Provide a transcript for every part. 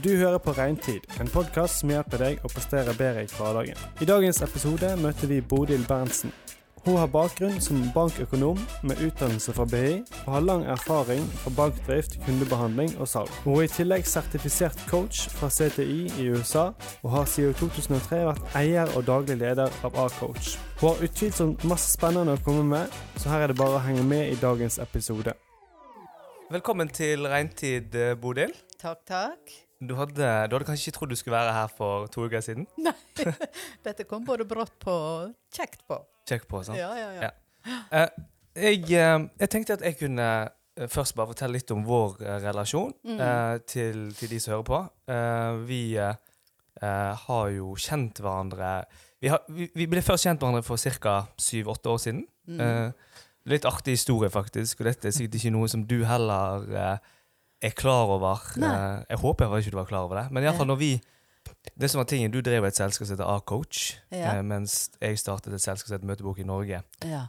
Du hører på Regntid, en podkast som hjelper deg å prestere bedre i hverdagen. I dagens episode møter vi Bodil Berntsen. Hun har bakgrunn som bankøkonom med utdannelse fra BI, og har lang erfaring fra bankdrift, kundebehandling og salg. Hun er i tillegg sertifisert coach fra CTI i USA, og har siden 2003 vært eier og daglig leder av A-coach. Hun har utvilsomt masse spennende å komme med, så her er det bare å henge med i dagens episode. Velkommen til Regntid, eh, Bodil. Takk, takk. Du hadde, du hadde kanskje ikke trodd du skulle være her for to uker siden? Nei, dette kom både brått på og kjekt på. Kjekt på, sant? Ja, ja, ja. Ja. Eh, jeg, eh, jeg tenkte at jeg kunne eh, først bare fortelle litt om vår relasjon Mm. til, til de som hører på. Vi har jo kjent hverandre vi, har, vi, ble først kjent hverandre for ca. syv-åtte år siden. Mm. Litt artig historie, faktisk. Og dette er sikkert ikke noe som du heller er klar over. Nei. Eh, jeg håper jeg ikke du var klar over det. Men iallfall når vi Det som var tingen, Du drev et selskap som heter A-coach, Ja. eh, mens jeg startet et selskap som heter Møtebok i Norge. ja.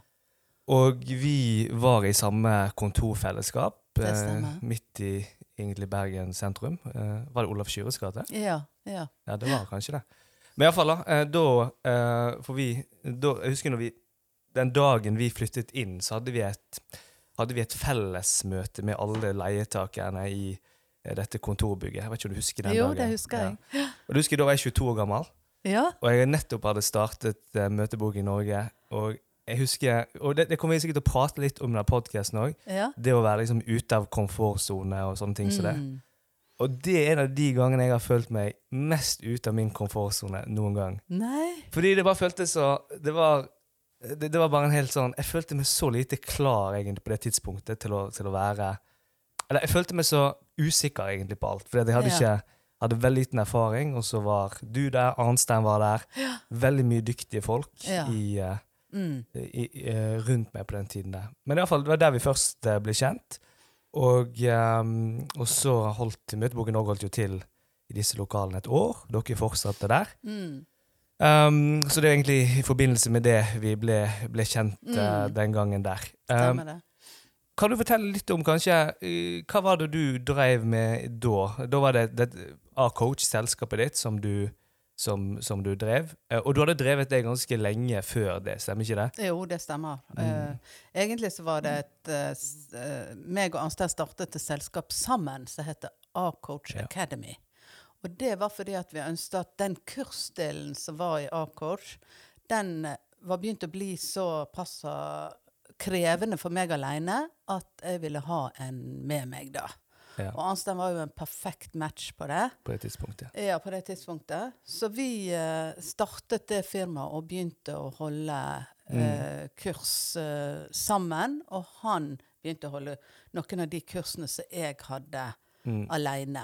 Og vi var i samme kontorfellesskap, eh, midt i egentlig Bergen sentrum. Var det Olav Kyres gate? Ja, ja. Ja, det var kanskje det. Men iallfall, da. Da For vi da, Jeg husker når vi Den dagen vi flyttet inn, så hadde vi et hadde vi et fellesmøte med alle leietakerne i eh, dette kontorbygget. Jeg vet ikke om du husker den Jo, dagen? det husker jeg. Ja. Og du husker Da var jeg 22 år gammel, Ja, og jeg nettopp hadde startet uh, Møtebok i Norge. Og jeg husker, og det, det kommer vi sikkert til å prate litt om i denne podkasten òg. ja. Det å være liksom ute av komfortsone og sånne ting som det. Mm. Og det er en av de gangene jeg har følt meg mest ute av min komfortsone noen gang. Nei. Fordi det bare føltes så Det var, det, det var bare en helt sånn Jeg følte meg så lite klar egentlig på det tidspunktet til å, til å være Eller jeg følte meg så usikker egentlig på alt. Fordi jeg hadde Ja. ikke hadde veldig liten erfaring, og så var du der, Arnstein var der. Veldig mye dyktige folk Ja. i, uh, Mm. i, i, eh, rundt meg på den tiden der. Men i alle fall, det var der vi først uh, ble kjent. Og, um, og så holdt Møteboken Norge holdt jo til i disse lokalene et år. Dere fortsatte der. Mm. Um, så det er egentlig i forbindelse med det vi ble, ble kjent eh, Mm. den gangen der. Um, det. kan du fortelle litt om kanskje uh, Hva var det du drev med da? Da var det, det A-coach-selskapet ditt som du, som, som du drev. Uh, og du hadde drevet det ganske lenge før det, stemmer ikke det? Jo, det stemmer. Mm. Eh, egentlig så var det et eh, eh, meg og Arnstein startet et selskap sammen som heter A-Coach Ja. Academy. Og det var fordi at vi ønsket at den kursdelen som var i A-kors, den eh, var begynt å bli så passa krevende for meg alene at jeg ville ha en med meg da. Ja, Og Arnstein var jo en perfekt match på det. på det tidspunktet. Ja, på det tidspunktet. Så vi uh, startet det firmaet og begynte å holde eh, kurs uh, sammen. Og han begynte å holde noen av de kursene som jeg hadde Mm. alene.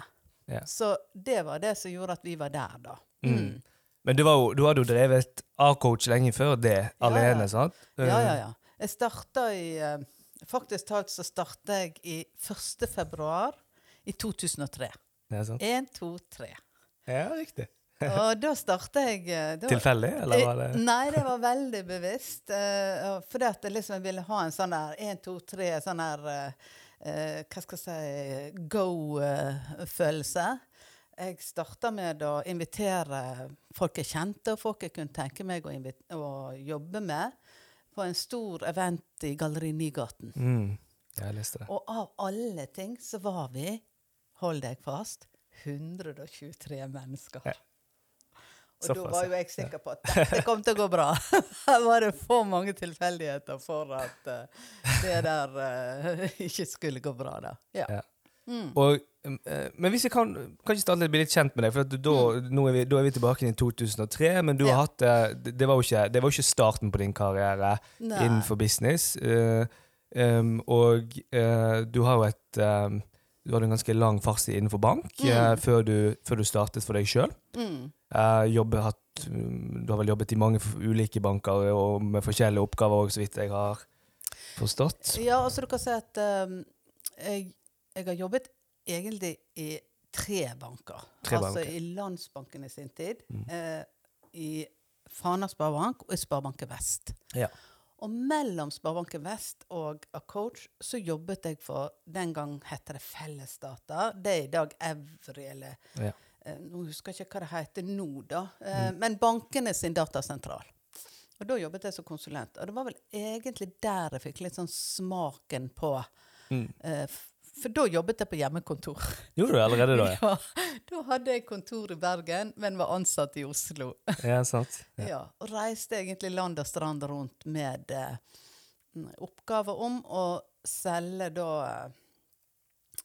Ja. Så det var det som gjorde at vi var der, da. Mm. Men du, var jo, du hadde jo drevet A-coach lenge før det, alene, ja. sant? Ja, ja, ja. Jeg starta i eh, Faktisk talt så starta jeg i 1. februar i 2003. Ja, sant? 1, 2, 3. ja riktig. Og da starta jeg eh, da- Tilfeldig, eller var det Eh, Nei, det var veldig bevisst. Uh, fordi at jeg liksom ville ha en sånn der én, to, tre sånn der eh, eh, Hva skal jeg si go-følelse. jeg starta med å invitere folk jeg kjente, og folk jeg kunne tenke meg å, å jobbe med, på en stor event i Galleri Nygaten. mm. Jeg leste det. Og av alle ting så var vi, hold deg fast, 123 mennesker. Ja. Og da var jo jeg sikker på at dette kom til å gå bra. Her var det for mange tilfeldigheter for at uh, det der uh, ikke skulle gå bra, da. Ja. Ja. Mm. Og, eh, men hvis jeg kan, kan ikke starte litt, bli litt kjent med deg, for da, nå er vi, da er vi tilbake i 2003. Men du har Mm. Hatt det, var jo ikke, det var ikke starten på din karriere Nei. innenfor business. Uh, um, og du har jo et um, Du hadde en ganske lang fartstid innenfor bank Mm. før, du, før du startet for deg sjøl. Mm. Hatt mm, Du har vel jobbet i mange ulike banker og med forskjellige oppgaver òg, så vidt jeg har forstått. Ja, altså du kan si at um, jeg, jeg har jobbet egentlig i tre banker. Tre altså banker. i Landsbanken i sin tid, Mm. eh, i Fana Sparebank og i Sparebanken Vest. Ja. Og mellom Sparebanken Vest og Acoach så jobbet jeg for Den gang het det Fellesdata. Det er i dag Evry, eller Ja. Eh, Nå husker jeg ikke hva det heter nå, da. Eh, Men bankene sin datasentral. Og da jobbet jeg som konsulent. Og det var vel egentlig der jeg fikk litt sånn smaken på Mm. eh, For da jobbet jeg på hjemmekontor. Gjorde du allerede da? Ja, da hadde jeg kontor i Bergen, men var ansatt i Oslo. Ja, ja sant. Ja. Ja, og reiste egentlig land og strand rundt med eh, oppgaver om å selge da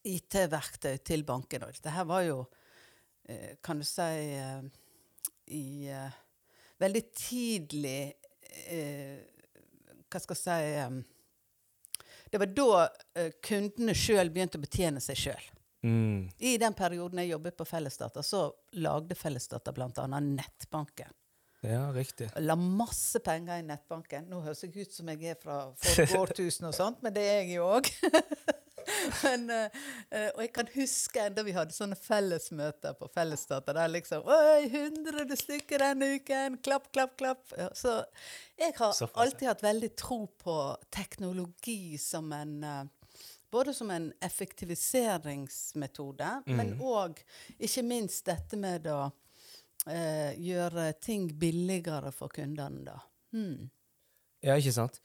IT-verktøy til bankene. Dette var jo, kan du si, eh, i eh, veldig tidlig eh, Hva skal jeg si eh, Det var da eh, kundene sjøl begynte å betjene seg sjøl. Mm. I den perioden jeg jobbet på Fellesdata, så lagde Fellesdata bl.a. nettbanken. ja, riktig. La masse penger i nettbanken. Nå høres jeg ut som jeg er fra årtusen og sånt, men det er jeg jo òg. Men, eh, og jeg kan huske enda vi hadde sånne fellesmøter på Fellesdata der liksom Oi, 100 stykker denne uken! Klapp, klapp, klapp. Ja, så jeg har så alltid hatt veldig tro på teknologi som en uh, både som en effektiviseringsmetode, men Mhm. òg ikke minst dette med å uh, gjøre ting billigere for kundene, da. Hmm. Ja, ikke sant?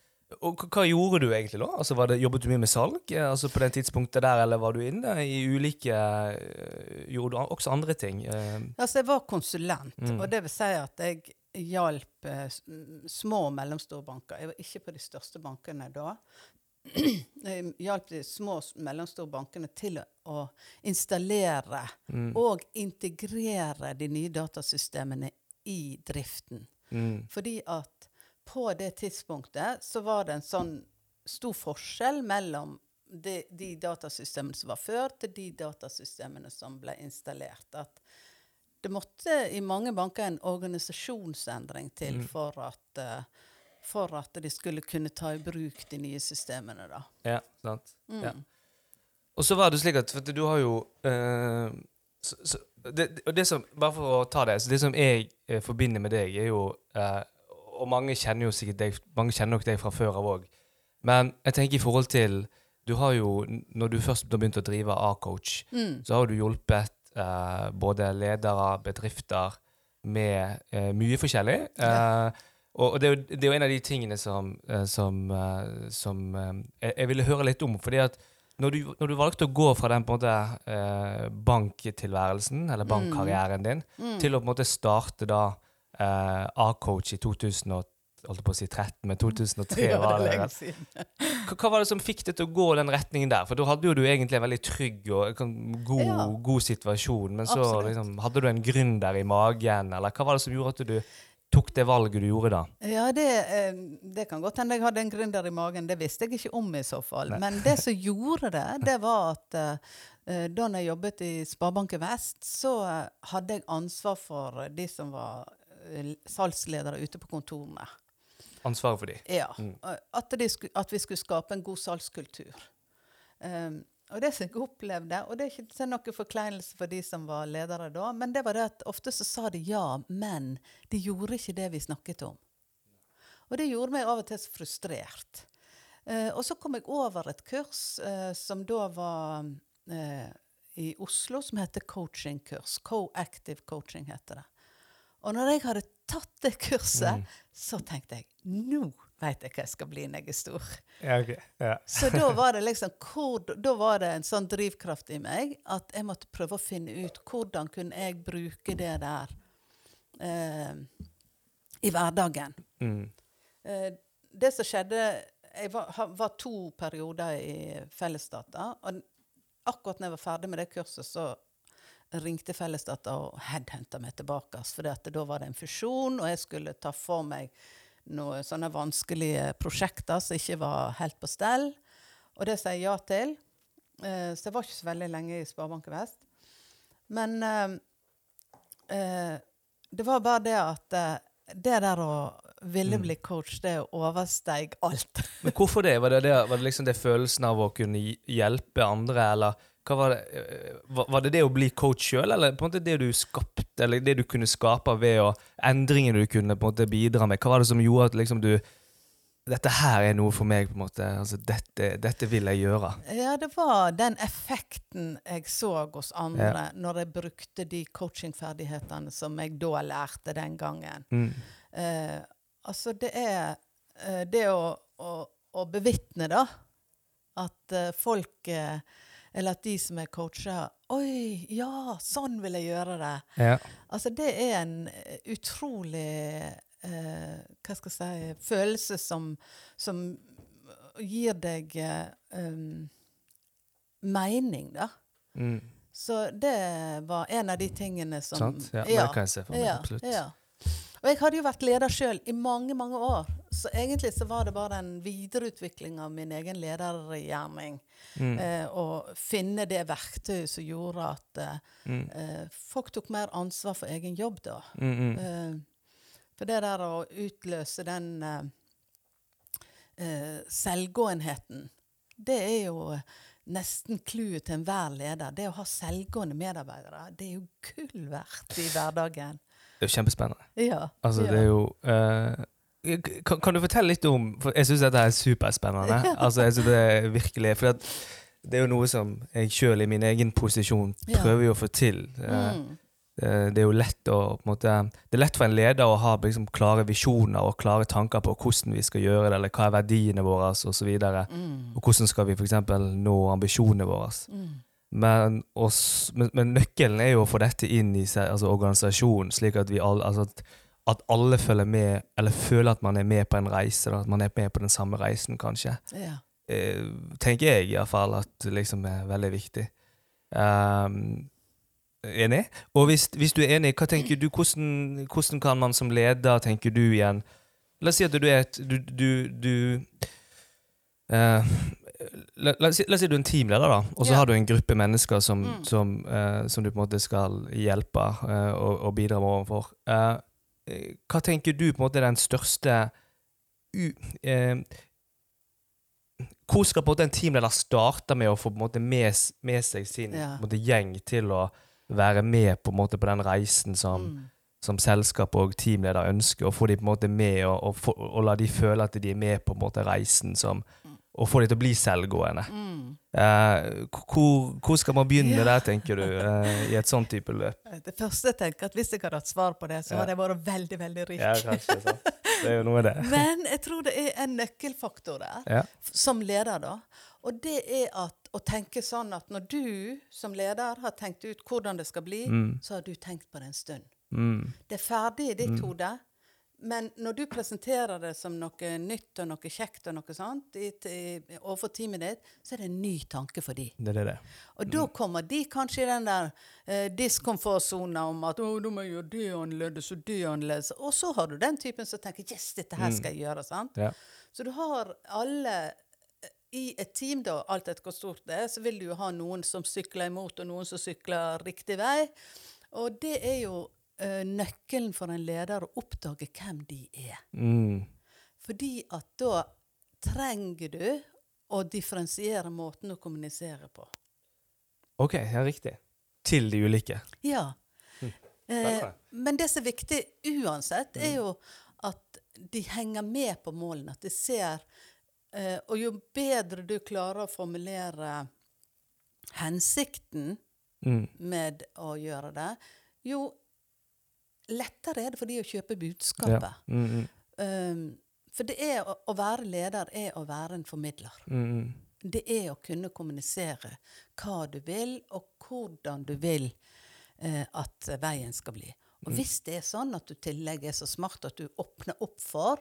Og hva- gjorde du egentlig da? Altså, var det, jobbet du mye med salg eh, altså på det tidspunktet der, eller var du inne i ulike eh, Gjorde du også andre ting? Eh, Altså, jeg var konsulent, Mm. og det vil si at jeg hjalp små og mellomstore banker. Jeg var ikke på de største bankene da. Jeg hjalp de små og mellomstore bankene til å installere mm, og integrere de nye datasystemene i driften. mm, Fordi at på det tidspunktet så var det en sånn stor forskjell mellom de, de datasystemene som var før, til de datasystemene som ble installert. At det måtte i mange banker en organisasjonsendring til Mm. for, at, eh, for at de skulle kunne ta i bruk de nye systemene, da. ja, sant? Mm. Ja. Og så var det slik at for du har jo eh, så, så, det, det som, Bare for å ta det. Så det som jeg eh, forbinder med deg, er jo eh, Og mange kjenner jo sikkert deg Mange kjenner nok deg fra før av òg. Men jeg tenker i forhold til Du har jo, når du først begynte å drive A-coach, Mm. så har du hjulpet eh, både ledere, bedrifter, med eh, mye forskjellig. Eh, og og det, er jo, det er jo en av de tingene som, eh, som, eh, som eh, jeg, ville høre litt om. fordi at når du, når du valgte å gå fra den på en måte eh, banktilværelsen, eller bankkarrieren din, Mm. til å på en måte starte da eh, A-coach i 2013, holdt på å si 13, men 2003 Ja, var det det. Hva, hva var det som fikk deg til å gå den retningen der? For da hadde jo du egentlig en veldig trygg og god, Ja. god situasjon, men så liksom, hadde du en gründer i magen, eller hva var det som gjorde at du tok det valget du gjorde da? Ja, det, eh, det kan godt hende jeg hadde en gründer i magen. Det visste jeg ikke om i så fall. Nei. Men det som gjorde det, det var at eh, eh, da jeg jobbet i Sparebanken Vest, så eh, hadde jeg ansvar for de som var eh, salgsledere ute på kontorene. Ansvaret for de. Ja. Mm. eh, At, de sku, at vi skulle skape en god salgskultur. Um, og det som jeg opplevde, og det er ikke noen forkleinelse for de som var ledere da, men det var det at ofte så sa de ja, men de gjorde ikke det vi snakket om. Og det gjorde meg av og til så frustrert. Uh, og så kom jeg over et kurs uh, som da var uh, i Oslo, som heter coachingkurs. Co-active coaching heter det. Og når jeg hadde tatt det kurset, Mm. så tenkte jeg nå vet jeg hva jeg skal bli når jeg er stor. Ja, okay. Ja. Så da var det liksom hvor, Da var det en sånn drivkraft i meg at jeg måtte prøve å finne ut hvordan kunne jeg bruke det der eh, i hverdagen. Mm. Eh, det som skjedde Jeg var, var to perioder i Fellesdata. Og akkurat når jeg var ferdig med det kurset, så ringte Fellesdata og headhenta meg tilbake. For da var det en fusjon, og jeg skulle ta for meg noen sånne vanskelige prosjekter som ikke var helt på stell. Og det sa jeg ja til. Eh, så jeg var ikke så veldig lenge i Sparebanken Vest. Men eh, eh, det var bare det at eh, det der å ville Mm. bli coach, det oversteg alt. Men hvorfor det? Var det, det? var det liksom det følelsen av å kunne hjelpe andre, eller var det? eh, Var, det det å bli coach sjøl, eller på en måte det du skapte, eller det du kunne skape ved å Endringene du kunne på en måte bidra med? Hva var det som gjorde at liksom du dette her er noe for meg, på en måte. Altså, dette, dette vil jeg gjøre. Ja, det var den effekten jeg så hos andre når jeg brukte de coachingferdighetene som jeg da lærte den gangen. Mm. Eh, altså, det er eh, det å, å, å bevitne, da, at eh, folk eh, Eller at de som er coacher Oi, ja, sånn vil jeg gjøre det. Ja. Altså, det er en utrolig eh, Hva skal jeg si Følelse som, som gir deg um, mening, da. Mm. Så det var en av de tingene som Sant? Ja, det kan jeg se for meg. absolutt. ja. Og jeg hadde jo vært leder sjøl i mange, mange år. Så egentlig så var det bare en videreutvikling av min egen ledergjerning. Mm. Eh, å finne det verktøyet som gjorde at eh, Mm. eh, folk tok mer ansvar for egen jobb, da. Mm, -hmm. Eh, for det der å utløse den eh, selvgåenheten, det er jo nesten clouet til enhver leder. Det å ha selvgående medarbeidere, det er jo gull verdt i hverdagen. Det er jo kjempespennende. Ja. Altså, det er jo uh, kan, kan du fortelle litt om For jeg syns dette er superspennende. altså, jeg synes det er virkelig For det, det er jo noe som jeg sjøl i min egen posisjon prøver jo å få til. Eh, Mm. eh, Det er jo lett å på en måte, Det er lett for en leder å ha liksom, klare visjoner og klare tanker på hvordan vi skal gjøre det, eller hva er verdiene våre, osv. Mm. Og hvordan skal vi f.eks. nå ambisjonene våre. Mm. Men, oss, men, men nøkkelen er jo å få dette inn i altså organisasjonen, slik at vi alle, altså at, at alle følger med, eller føler at man er med på en reise, da, at man er med på den samme reisen, kanskje. Ja. Eh, tenker jeg iallfall at liksom er veldig viktig. Um, enig? Og hvis, hvis du er enig, hva tenker du, hvordan, hvordan kan man som leder, tenker du igjen La oss si at du er et Du, du, du eh, la, la, oss si, du er en teamleder, da, og så Ja. har du en gruppe mennesker som, Mm. som, uh, som du på en måte skal hjelpe uh, og, og bidra med overfor. Eh, hva tenker du på en måte er den største u, Hvor skal på en måte en teamleder starte med å få på en måte med, med seg sin Ja. måte, gjeng til å være med på, en måte, på den reisen som, Mm. som selskap og teamleder ønsker, og få de på en måte med, og, og, få, og la de føle at de er med på en måte reisen, som, og få dem til å bli selvgående. Mm. Eh, hvor, hvor skal man begynne Ja. der, tenker du, eh, i et sånn type løp? Det første jeg tenker, at hvis jeg hadde hatt svar på det, så hadde jeg vært veldig, veldig rik. Ja, kanskje, sant. Det er jo noe med det. Men jeg tror det er en nøkkelfaktor der, Ja. som leder, da. Og det er at, å tenke sånn at når du som leder har tenkt ut hvordan det skal bli, Mm. så har du tenkt på det en stund. Mm. Det er ferdig i ditt hode. Men når du presenterer det som noe nytt og noe kjekt, og noe sånt i, i, overfor teamet ditt, så er det en ny tanke for de. Det det, det. Og da kommer de kanskje i den der eh, diskomfortsona om at 'Å, da må jeg gjøre det annerledes og det annerledes'. Og så har du den typen som tenker 'Yes, dette her skal jeg gjøre'. sant? Ja. Så du har alle eh, I et team, da, alt etter hvor stort det er, så vil du jo ha noen som sykler imot, og noen som sykler riktig vei. Og det er jo eh, nøkkelen for en leder å oppdage hvem de er. Mm. Fordi at da trenger du å differensiere måten å kommunisere på. OK, ja, riktig. Til de ulike. Ja. Eh, Spennende. men det som er viktig uansett, er jo at de henger med på målene. At de ser eh, Og jo bedre du klarer å formulere hensikten Mm. med å gjøre det, jo lettere er det for de å kjøpe Ja. budskapet. Mm, -hmm. Um, for det er å, å være leder er å være en formidler. mm, -hmm. Det er å kunne kommunisere hva du vil, og hvordan du vil uh, at veien skal bli. Og hvis det er sånn at du tillegg er så smart at du åpner opp for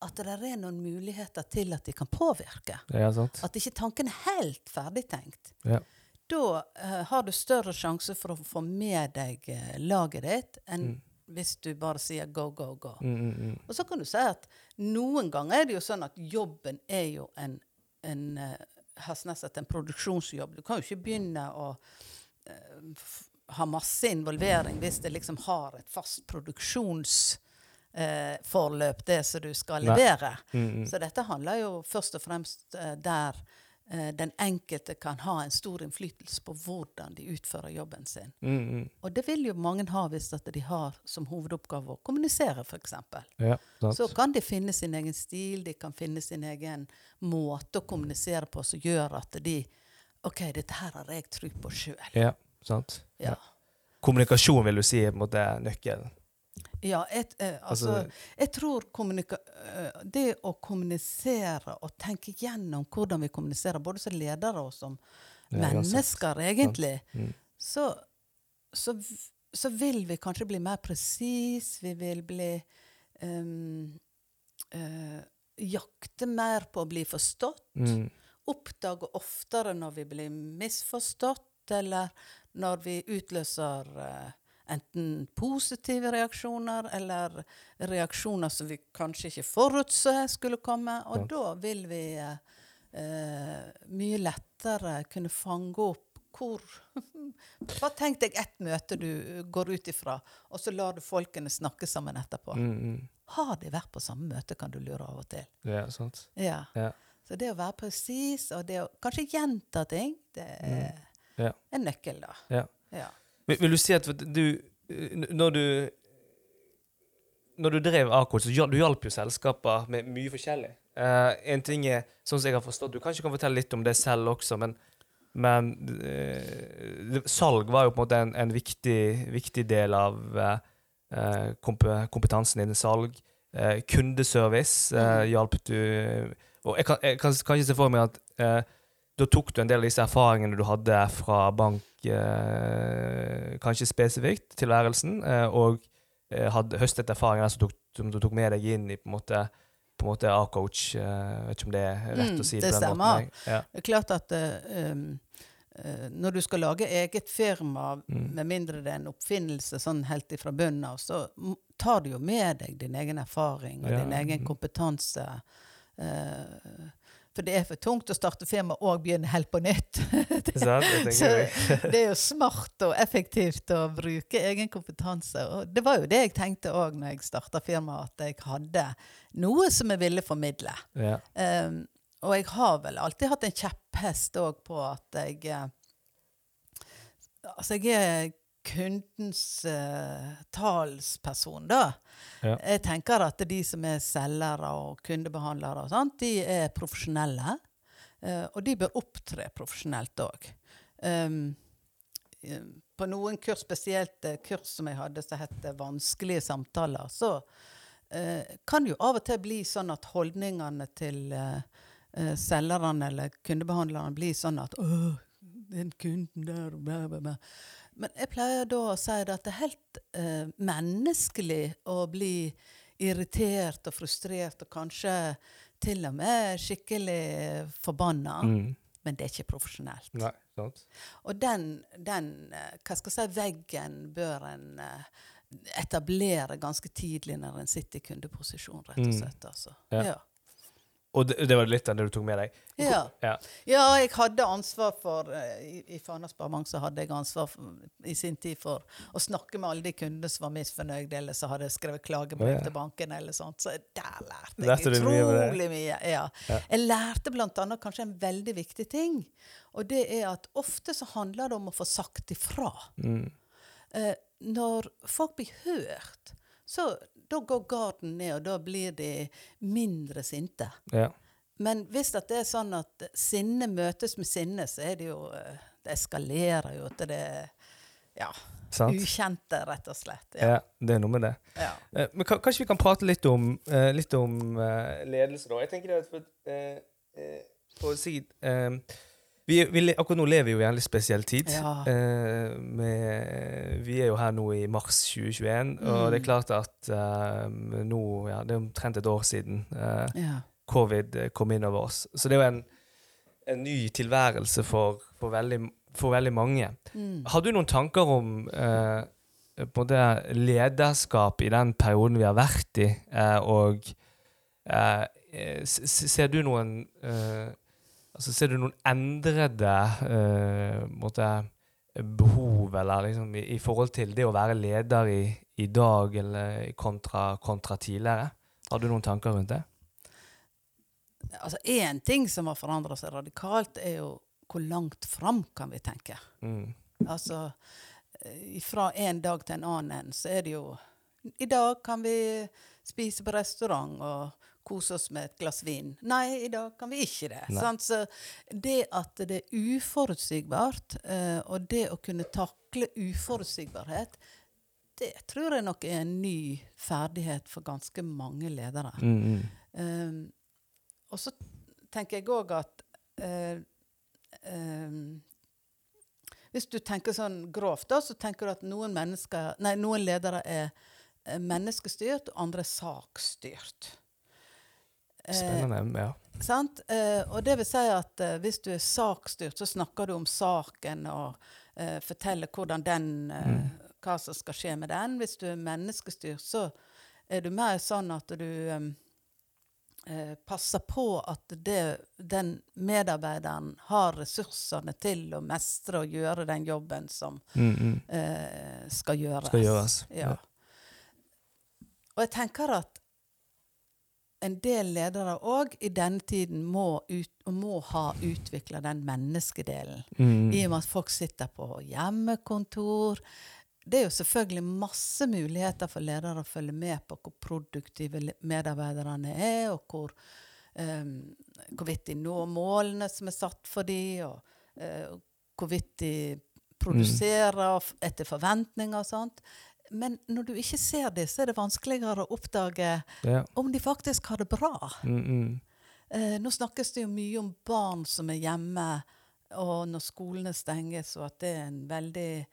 at det er noen muligheter til at de kan påvirke, Ja, at ikke tanken er helt ferdigtenkt, Ja. da uh, har du større sjanse for å få med deg uh, laget ditt enn hvis du bare sier go, go, go. Mm, mm, mm. Og så kan du si at noen ganger er det jo sånn at jobben er jo en, en eh, has en produksjonsjobb. Du kan jo ikke begynne å uh, ha masse involvering hvis det liksom har et fast produksjonsforløp, uh, det som du skal levere. Mm, mm. Så dette handler jo først og fremst uh, der eh, den enkelte kan ha en stor innflytelse på hvordan de utfører jobben sin. Mm, mm. Og det vil jo mange ha hvis de har som hovedoppgave å kommunisere, f.eks. Ja, sant. Så kan de finne sin egen stil, de kan finne sin egen måte å kommunisere på som gjør at de OK, dette her har jeg tro på sjøl. Ja, sant. Ja. Kommunikasjon vil du si er på en måte nøkkelen. Ja, et, eh, altså, Altså- jeg tror eh, det å kommunisere og tenke gjennom hvordan vi kommuniserer, både som ledere og som Ja, mennesker, egentlig, Mm. så, så, så vil vi kanskje bli mer presis. Vi vil bli um, uh, Jakte mer på å bli forstått. Mm. Oppdage oftere når vi blir misforstått, eller når vi utløser eh, enten positive reaksjoner eller reaksjoner som vi kanskje ikke forutså skulle komme. Og ja. da vil vi eh, mye lettere kunne fange opp hvor Bare tenk deg ett møte du går ut ifra, og så lar du folkene snakke sammen etterpå. Mm, mm. Har de vært på samme møte, kan du lure av og til. Ja, sant. Ja. Ja. Så det å være presis, og det å kanskje gjenta ting, det er Ja. en nøkkel, da. Ja. Ja. Vil, du si at du Når du Når du drev Akold, så du hjalp jo selskaper med mye forskjellig. Uh, en ting er, sånn som jeg har forstått Du kanskje kan fortelle litt om det selv også, men, men uh, salg var jo på en måte en, en viktig, viktig del av uh, komp kompe, kompetansen din. Salg. Eh, kundeservice eh, hjalp du Og jeg kan, jeg kan, kanskje se for meg at eh, da tok du en del av disse erfaringene du hadde fra bank, eh, kanskje spesifikt, tilværelsen, eh, og eh, hadde høstet erfaringer som, som du tok med deg inn i på en måte, på en måte A-coach. Jeg vet ikke om det er rett Mm, å si det på den måten. Ja. Det er klart at um, når du skal lage eget firma, Mm. med mindre det er en oppfinnelse sånn helt ifra bunnen av, så tar du jo med deg din egen erfaring og Ja. din egen Mm. kompetanse. Eh, for det er for tungt å starte firma og begynne helt på nytt. det, Så det. er jo smart og effektivt å bruke egen kompetanse. Og det var jo det jeg tenkte òg når jeg starta firmaet, at jeg hadde noe som jeg ville formidle. Ja. Um, og jeg har vel alltid hatt en kjepphest òg på at jeg eh, Altså, jeg er kundens uh, talsperson, da. Ja. Jeg tenker at de som er selgere og kundebehandlere, og sånt, de er profesjonelle. Uh, og de bør opptre profesjonelt òg. Um, eh, på noen kurs, spesielt eh, kurs som jeg hadde som het 'Vanskelige samtaler', så uh, kan jo av og til bli sånn at holdningene til selgerne eller kundebehandlerne blir sånn at 'Å, den kunden der bla, bla, bla. Men jeg pleier da å si at det er helt eh, menneskelig å bli irritert og frustrert og kanskje til og med skikkelig forbanna. Mm. Men det er ikke profesjonelt. Nei, sant. Og den, den eh, hva skal jeg si, veggen bør en eh, etablere ganske tidlig når en sitter i kundeposisjon, rett og Mm. slett. Altså. Ja. Ja. Og det, det var litt av det du tok med deg? Ja. Ja. ja, jeg hadde ansvar for eh, I, i Fana Sparebank så hadde jeg ansvar for, i sin tid for å snakke med alle de kundene som var misfornøyde, eller som hadde skrevet klagebrev ja. til banken, eller sånt. Så der lærte jeg Lærte utrolig mye mye. Ja. Ja. Jeg lærte blant annet kanskje en veldig viktig ting, og det er at ofte så handler det om å få sagt ifra. Mm. Eh, når folk blir hørt, så da går garden ned, og da blir de mindre sinte. ja. Men hvis det er sånn at sinne møtes med sinne, så er det jo eh, Det eskalerer jo til det ja, Sant? ukjente, rett og slett. Ja. Ja. det er noe med det. Ja. Eh, Men kanskje vi kan prate litt om, eh, litt om eh, ledelse, da. Jeg tenker det at for, for å si eh, vi, vi, akkurat nå lever vi jo i en litt spesiell tid. Ja. Eh, med, vi er jo her nå i mars 2021, og Mm. det er klart at eh, nå ja, Det er omtrent et år siden eh, Ja. covid eh, kom inn over oss. Så det er jo en, en ny tilværelse for, for, veldig, for veldig mange. Mm. Har du noen tanker om eh, på det lederskap i den perioden vi har vært i, eh, og ser du noen altså Ser du noen endrede uh, på måte, behov eller liksom, i, i forhold til det å være leder i, i dag eller kontra, kontra tidligere? Har du noen tanker rundt det? Altså, Én ting som har forandra seg radikalt, er jo hvor langt fram kan vi tenke. Mm. Altså, eh, fra en dag til en annen så er det jo I dag kan vi spise på restaurant og kose oss med et glass vin. Nei, i dag kan vi ikke det. Sant? Så det at det er uforutsigbart, uh, og det å kunne takle uforutsigbarhet, det tror jeg nok er en ny ferdighet for ganske mange ledere. Mm, mm. Um, og så tenker jeg òg at uh, um, Hvis du tenker sånn grovt, da, så tenker du at noen, nei, noen ledere er eh, menneskestyrt, og andre er sakstyrt. Eh, Spennende. Ja. Sant? Eh, og det vil si at eh, hvis du er sakstyrt, så snakker du om saken og eh, forteller hvordan den, eh, Mm. hva som skal skje med den. Hvis du er menneskestyrt, så er du mer sånn at du eh, passer på at det, den medarbeideren har ressursene til å mestre og gjøre den jobben som Mm, mm. eh, skal gjøres. Skal gjøres, Ja. ja. Og jeg tenker at en del ledere òg i denne tiden må, ut, må ha utvikla den menneskedelen. Mm. I og med at folk sitter på hjemmekontor. Det er jo selvfølgelig masse muligheter for ledere å følge med på hvor produktive medarbeiderne er, og hvor, um, hvorvidt de når målene som er satt for dem, og uh, hvorvidt de produserer mm. etter forventninger og sånt. Men når du ikke ser dem, så er det vanskeligere å oppdage Ja. om de faktisk har det bra. Mm, mm. Eh, nå snakkes det jo mye om barn som er hjemme, og når skolene stenges, og at det er en veldig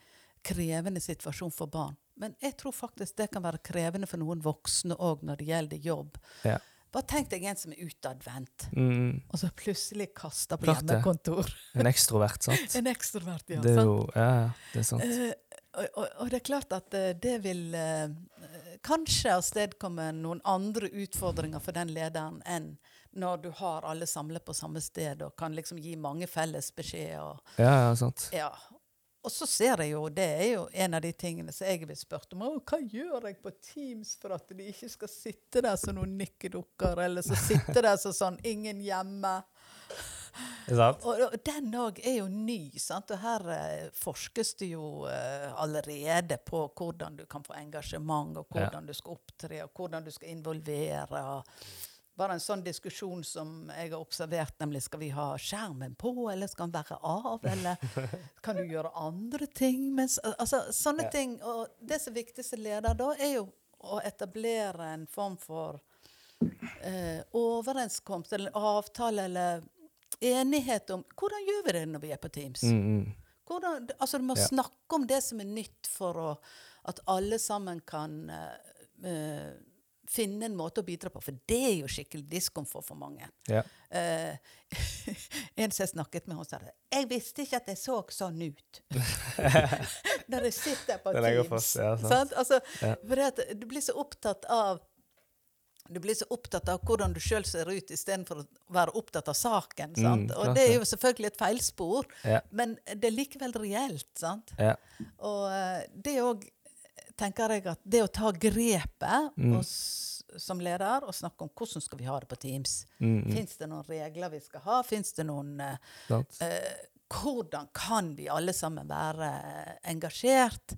krevende situasjon for barn. Men jeg tror faktisk det kan være krevende for noen voksne òg når det gjelder jobb. Ja. Bare tenk deg en som er utadvendt, Mm, og så plutselig kaster på hjemmekontor. En ekstrovert, sant? En ekstrovert, ja. Det er sant? jo ja, det er sant. Eh, og, og, og det er klart at eh, det vil eh, kanskje avstedkomme noen andre utfordringer for den lederen enn når du har alle samlet på samme sted og kan liksom gi mange felles beskjeder. Ja, ja, sant. ja. og så ser jeg jo, det er jo en av de tingene som jeg vil spurt om. Hva gjør jeg på Teams for at de ikke skal sitte der som noen nikkedukker, eller så sitte der som sånn ingen hjemme? Og, og den òg er jo ny, sant? og her eh, forskes det jo eh, allerede på hvordan du kan få engasjement, og hvordan du skal opptre, og hvordan du skal involvere. bare en sånn diskusjon som jeg har observert, nemlig skal vi ha skjermen på, eller skal den være av, eller kan du gjøre andre ting? Mens, altså, sånne Ja. ting. Og det som er viktig som leder da, er jo å etablere en form for eh, overenskomst eller avtale eller enighet om hvordan gjør vi det når vi er på Teams. Mm, mm. Hvordan, altså Du må Ja. snakke om det som er nytt, for å, at alle sammen kan eh, finne en måte å bidra på. For det er jo skikkelig diskomfort for mange. Ja. Uh, en som jeg snakket med, hun sa det. 'Jeg visste ikke at jeg så sånn ut'. Når jeg sitter på Teams. fast, ja, sant. Sant? Altså, Ja. fordi at du blir så opptatt av du blir så opptatt av hvordan du sjøl ser ut, istedenfor å være opptatt av saken. Mm, og det er jo selvfølgelig et feilspor, Ja. men det er likevel reelt. sant? Ja. Og eh, det òg tenker jeg at det å ta grepet Mm. og som leder og snakke om hvordan skal vi ha det på Teams. Mm, mm. Fins det noen regler vi skal ha? Fins det noen uh, Hvordan kan vi alle sammen være engasjert?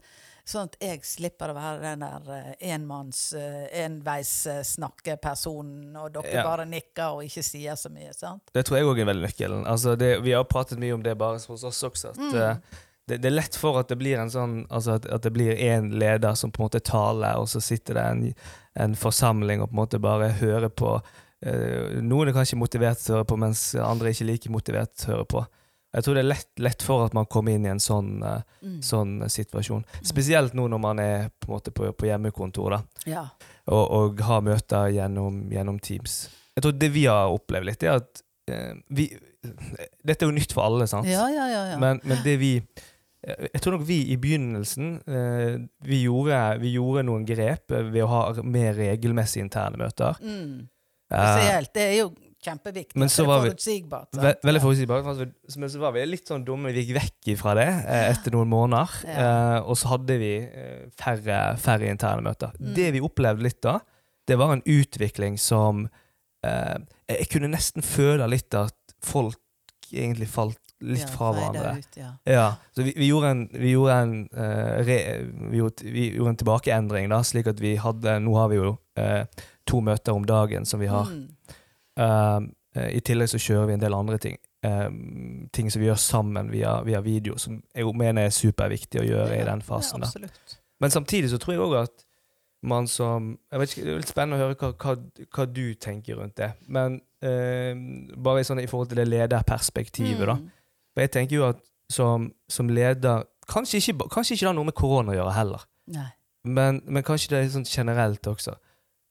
Sånn at jeg slipper å være den der eh, enmanns, eh, enveissnakkepersonen, og dere Ja. bare nikker og ikke sier så mye. sant? Det tror jeg òg er veldig nøkkelen. Altså det, vi har pratet mye om det bare hos oss også. At, Mm. eh, det, det er lett for at det blir en sånn Altså at, at det blir én leder som på en måte taler, og så sitter det en, en forsamling og på en måte bare hører på. Eh, noen er kanskje motivert til å høre på, mens andre er ikke like motivert til å høre på. Jeg tror det er lett, lett for at man kommer inn i en sånn, eh, Mm. sånn situasjon. Spesielt nå når man er på, en måte på, på hjemmekontor. Ja. og, og har møter gjennom, gjennom Teams. Jeg tror det vi har opplevd litt, er at eh, vi Dette er jo nytt for alle, sant? ja, ja, ja. ja. Men, men det vi Jeg tror nok vi i begynnelsen eh, vi, gjorde, vi gjorde noen grep ved å ha mer regelmessige interne møter. mm. Eh, Spesielt. Det er jo kjempeviktig. Men så var vi- forutsigbart. Ve veldig forutsigbart. Men så var vi litt sånn dumme. Vi gikk vekk fra det eh, etter noen måneder. Ja. Eh, og så hadde vi eh, færre, færre interne møter. Mm. Det vi opplevde litt da, det var en utvikling som eh, Jeg kunne nesten føle litt at folk egentlig falt litt Ja, fra hverandre. Ut, ja. Ja, så vi, vi gjorde en, vi gjorde en, uh, re, vi gjorde, vi gjorde en tilbakeendring, da, slik at vi hadde Nå har vi jo uh, to møter om dagen som vi har. Mm. Um, eh, I tillegg så kjører vi en del andre ting. Um, ting som vi gjør sammen via, via video, som jeg mener er superviktig å gjøre i den fasen. Ja, Men samtidig så tror jeg òg at man som jeg vet ikke, Det er litt spennende å høre hva, hva, hva du tenker rundt det. Men eh, bare i sånn, i forhold til det lederperspektivet, da. Mm. For jeg tenker jo at som, som leder kanskje ikke, kanskje ikke det har noe med korona å gjøre heller, men, men kanskje det er sånn generelt også.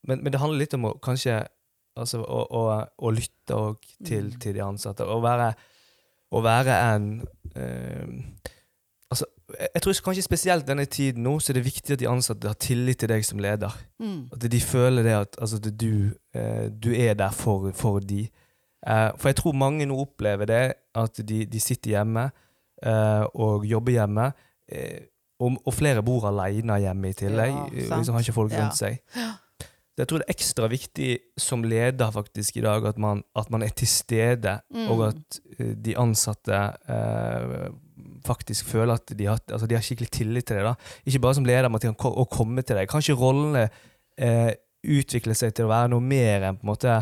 Men, men det handler litt om å kanskje altså, å, å, å lytte òg til, Mm. til de ansatte. Å være, å være en eh, Altså, jeg, tror kanskje spesielt denne tiden nå, så er det viktig at de ansatte har tillit til deg som leder. Mm. At de føler det at altså, at du, eh, du er der for, for de. Eh, for jeg tror mange nå opplever det, at de, de sitter hjemme eh, og jobber hjemme. Eh, og, og flere bor alene hjemme i tillegg. Ja, eh, liksom har ikke folk Ja. rundt seg. Så jeg tror det er ekstra viktig som leder faktisk i dag at man, at man er til stede, Mm. og at eh, de ansatte eh, faktisk føler at de har, altså de har skikkelig tillit til deg. da. Ikke bare som leder, men at de kan å komme til deg. Kanskje rollene eh, utvikler seg til å være noe mer enn på en måte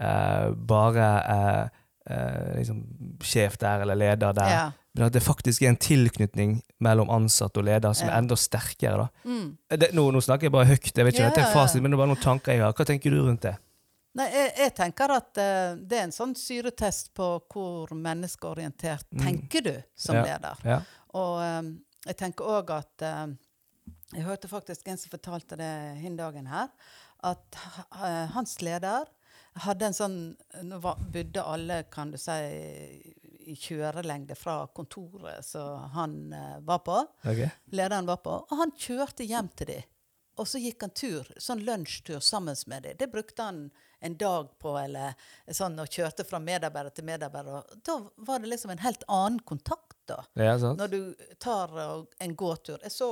eh, bare eh, eh, liksom sjef der eller leder der. Ja. Men at det faktisk er en tilknytning mellom ansatt og leder som er enda sterkere. da. Mm. Det, nå, nå snakker jeg bare høyt, jeg vet ikke Ja, om dette er fasit, men det er bare noen tanker jeg har. Hva tenker du rundt det? Nei, jeg, jeg tenker at uh, det er en sånn syretest på hvor menneskeorientert Mm. tenker du som Ja. leder. Ja. Og um, jeg tenker òg at uh, Jeg hørte faktisk en som fortalte det hin dagen her, at uh, hans leder hadde en sånn Nå bodde alle, kan du si, kjørelengde fra kontoret som han uh, var på. Okay. lederen var på. Og han kjørte hjem til dem. Og så gikk han tur, sånn lunsjtur sammen med dem. Det brukte han en dag på, eller sånn, og kjørte fra medarbeider til medarbeider. Og Da var det liksom en helt annen kontakt, da. Ja, sant? Når du tar en gåtur. Jeg så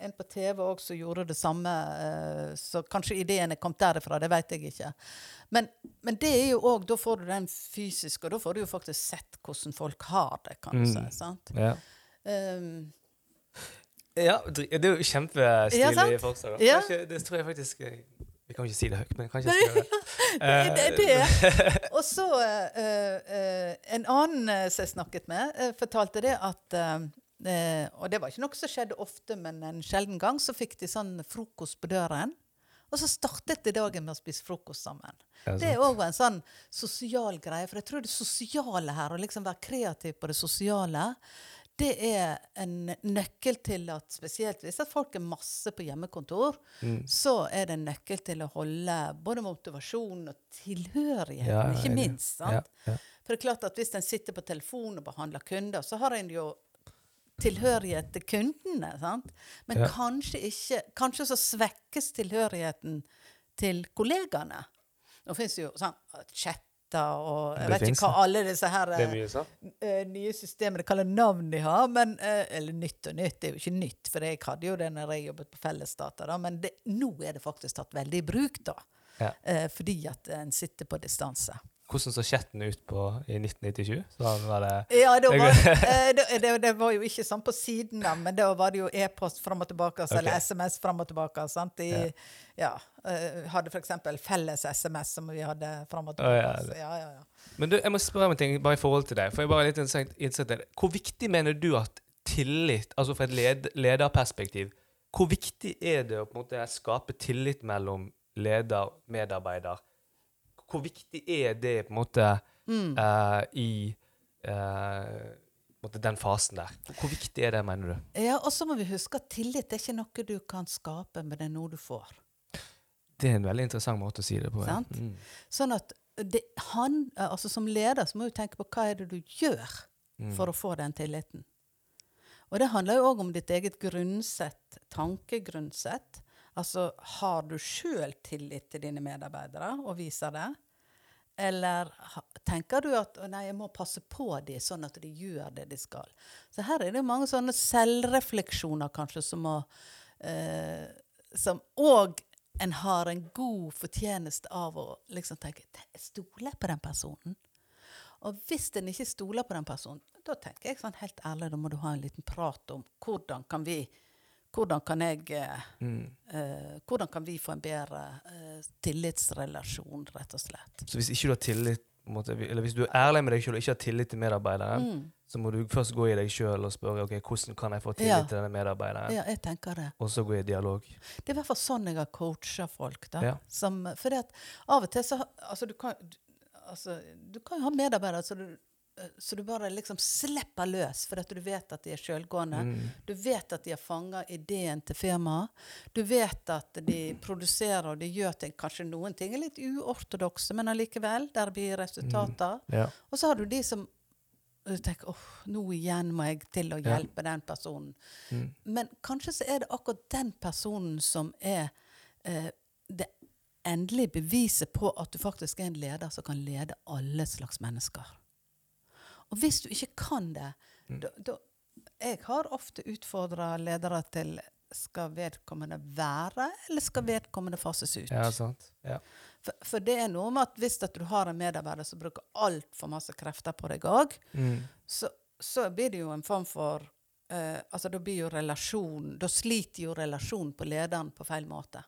en på TV òg som gjorde det samme, uh, så kanskje ideen er kommet derifra, det vet jeg ikke. Men, men det er jo òg Da får du den fysiske, og da får du jo faktisk sett hvordan folk har det, kan du Mm. si. sant? Ja. Um, ja, det er jo kjempestilig ja, forslag. Ja. Det tror jeg faktisk eh, Vi kan ikke si det høyt, men kanskje jeg skal gjøre det. Det er Eh, det. Og så uh, uh, En annen som jeg snakket med, uh, fortalte det at Og det var ikke noe som skjedde ofte, men en sjelden gang så fikk de sånn frokost på døren. Og så startet de dagen med å spise frokost sammen. Ja, Det er òg en sånn sosial greie. For jeg tror det sosiale her, å liksom være kreativ på det sosiale, det er en nøkkel til at spesielt hvis at folk er masse på hjemmekontor, Mm. så er det en nøkkel til å holde både motivasjon og tilhørigheten, Ja, ikke minst. sant? Ja, ja. For det er klart at hvis en sitter på telefon og behandler kunder, så har en jo tilhørighet til kundene. sant? Men kanskje ikke Kanskje så svekkes tilhørigheten til kollegaene. Nå fins jo sånn chatter og Jeg Det vet finnes ikke hva alle disse her mye eh, nye systemene, kaller navn de har. Men, uh, eller nytt og nytt, det er jo ikke nytt, for jeg hadde jo det når jeg jobbet på Fellesdata. Da, men det, nå er det faktisk tatt veldig i bruk, da. Ja. Uh, fordi at en sitter på distanse. Hvordan så chatten ut på i 1997? Sånn var det Ja, var, eh, det, det, det var jo ikke sånn på siden da, men da var det jo e-post fram og tilbake, altså, eller SMS fram og tilbake. Sant? De ja. eh, hadde f.eks. felles SMS som vi hadde fram og ja, tilbake. det- ja, ja, ja. Men du, jeg må spørre om en ting bare i forhold til det. For jeg bare er litt interessert i. Hvor viktig mener du at tillit, altså fra et led, lederperspektiv, hvor viktig er det å på en måte skape tillit mellom leder og medarbeider? Hvor viktig er det på en måte Mm. uh, i måte den fasen der? Hvor viktig er det, mener du? Ja, og så må vi huske at tillit er ikke noe du kan skape, men det er noe du får. Det er en veldig interessant måte å si det på. ja. Mm. Sånn at det, han, altså Som leder så må du tenke på hva er det du gjør Mm. for å få den tilliten. Og det handler jo òg om ditt eget grunnsett, tankegrunnsett. Altså, har du sjøl tillit til dine medarbeidere og viser det? Eller tenker du at nei, jeg må passe på dem sånn at de gjør det de skal? Så her er det mange sånne selvrefleksjoner kanskje som må eh, Som òg en har en god fortjeneste av å liksom tenke "Jeg Stoler jeg på den personen? Og hvis en ikke stoler på den personen, da tenker jeg sånn helt ærlig, da må du ha en liten prat om hvordan kan vi hvordan kan, jeg, eh, Mm. eh, hvordan kan vi få en bedre eh, tillitsrelasjon, rett og slett? Så hvis ikke du har tillit måte, Eller hvis du er ærlig med deg sjøl og ikke har tillit til medarbeideren, Mm. så må du først gå i deg sjøl og spørre ok, hvordan kan jeg få tillit Ja. til denne medarbeideren, Ja, jeg tenker det. og så gå i dialog. Det er i hvert fall sånn jeg har coacha folk. da. Ja. Som, for det at av og til så altså du, kan, altså, du kan jo ha medarbeidere så du, så du bare liksom slipper løs, for at du vet at de er sjølgående. Mm. Du vet at de har fanga ideen til firmaet. Du vet at de produserer og de gjør ting. Kanskje noen ting er litt uortodokse, men allikevel. Der blir resultater. Ja. Og så har du de som du tenker åh, nå igjen må jeg til å Ja. hjelpe den personen. Mm. Men kanskje så er det akkurat den personen som er eh, det endelige beviset på at du faktisk er en leder som kan lede alle slags mennesker. Og hvis du ikke kan det Mm. da, da, Jeg har ofte utfordra ledere til skal vedkommende være, eller skal vedkommende fases ut? ja, sant. Ja. For, for det er noe med at hvis at du har en medarbeider som bruker altfor masse krefter på deg òg, Mm. så, så blir det jo en form for Uh, altså Da blir jo relasjon Da sliter jo relasjonen på lederen på feil måte.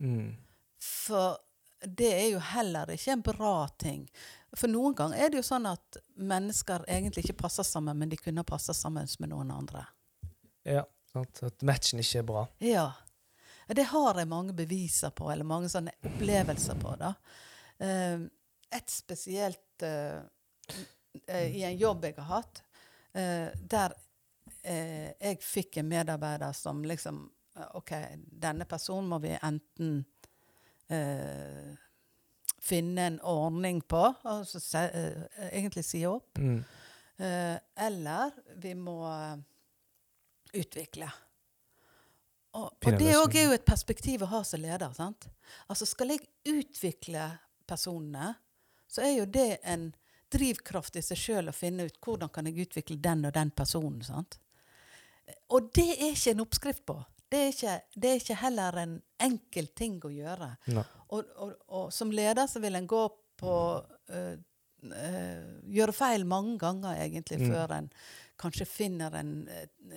Mm. For det er jo heller ikke en bra ting. For noen ganger er det jo sånn at mennesker egentlig ikke passer sammen, men de kunne passa sammen med noen andre. ja, sant. At matchen ikke er bra. Ja. Det har jeg mange beviser på, eller mange sånne opplevelser på. da. Eh, et spesielt eh, i en jobb jeg har hatt, eh, der eh, jeg fikk en medarbeider som liksom OK, denne personen må vi enten eh, finne en ordning på, altså se, eh, egentlig si opp, Mm. eh, eller vi må eh, utvikle. Og, og det òg er jo et perspektiv å ha som leder. sant? Altså Skal jeg utvikle personene, så er jo det en drivkraft i seg sjøl å finne ut hvordan kan jeg utvikle den og den personen. sant? Og det er ikke en oppskrift på. Det er ikke, det er ikke heller en enkel ting å gjøre. Og, og, og som leder så vil en gå på uh, uh, Gjøre feil mange ganger, egentlig, Mm. før en kanskje finner en,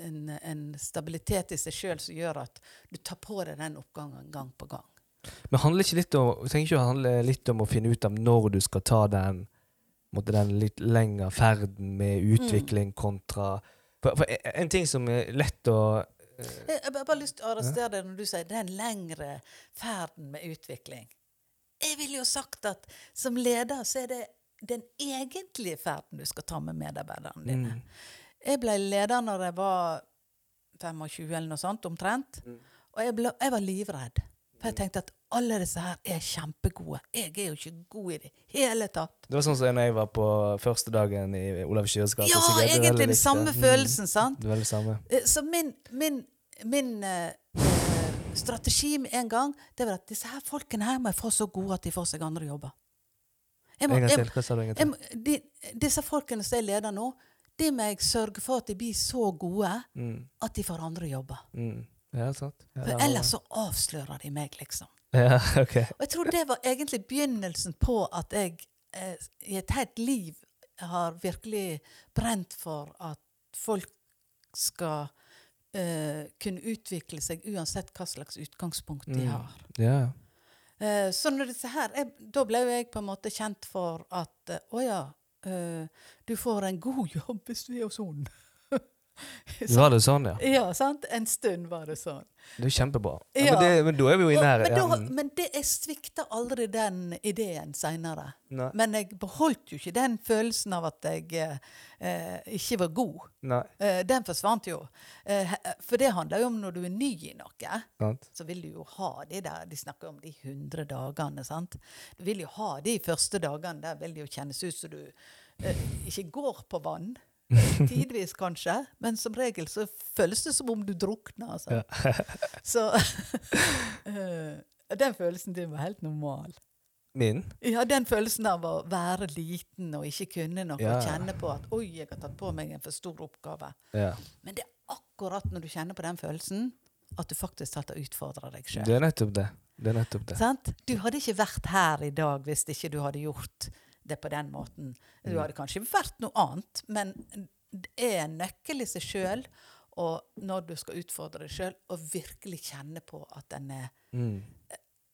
en, en stabilitet i seg sjøl som gjør at du tar på deg den oppgangen gang på gang. Men handler ikke litt om, trenger ikke å handle litt om å finne ut av når du skal ta den, den litt lengre ferden med utvikling kontra for, for En ting som er lett å Jeg jeg har bare lyst til å arrestere deg når du sier den lengre ferden med utvikling. Jeg ville jo sagt at som leder så er det den egentlige ferden du skal ta med medarbeiderne dine. mm, Jeg ble leder når jeg var 25 eller noe sånt, omtrent. Mm. Og jeg, ble, jeg var livredd. For jeg tenkte at alle disse her er kjempegode. Jeg er jo ikke god i det hele tatt. Det var sånn som jeg var på første dagen i Olav Kyrres gate. Ja. Det egentlig den samme det. følelsen, sant? Det er veldig samme. Eh, Så min, min, min eh, strategi med en gang, det var at disse her folkene her må jeg få så gode at de får seg andre jobber. Jeg må, En gang jeg, til. Hva sa du en gang til? må- de, disse folkene som jeg leder nå, de må jeg sørge for at de blir så gode Mm, at de får andre jobber. mm. Ja, sant. Ja, For ellers så avslører de meg, liksom. Ja, ok. Og jeg tror det var egentlig begynnelsen på at jeg eh, i et helt liv har virkelig brent for at folk skal eh, kunne utvikle seg uansett hva slags utgangspunkt de Mm. har. Ja. Eh, så når disse her, jeg, da ble jeg på en måte kjent for at eh, å ja, eh, du får en god jobb hvis du er sånn. Var det sånn, ja? Ja, sant? En stund var det sånn. Det er kjempebra. Ja, Ja. Men, det, men da er vi jo i nærheten. men, men det, jeg svikta aldri den ideen seinere. Men jeg beholdt jo ikke den følelsen av at jeg eh, ikke var god. Eh, den forsvant jo. Eh, for det handler jo om når du er ny i noe, Sant? så vil du jo ha de der De snakker om de 100 dagene, sant. Du vil jo ha de første dagene. Der vil det jo kjennes ut som du eh, ikke går på vann. Tidvis kanskje, men som regel så føles det som om du drukner. Altså. så eh, den følelsen din var helt normal. Min? Ja, den følelsen av å være liten og ikke kunne noe, Ja. og kjenne på at 'oi, jeg har tatt på meg en for stor oppgave'. Ja. Men det er akkurat når du kjenner på den følelsen, at du faktisk har utfordre deg sjøl. Det er nettopp det. Det er nettopp det. Sant? Du hadde ikke vært her i dag hvis ikke du hadde gjort det på den måten. Du Mm. hadde kanskje vært noe annet, men det er en nøkkel i seg sjøl. Og når du skal utfordre deg sjøl, og virkelig kjenne på at den er Mm.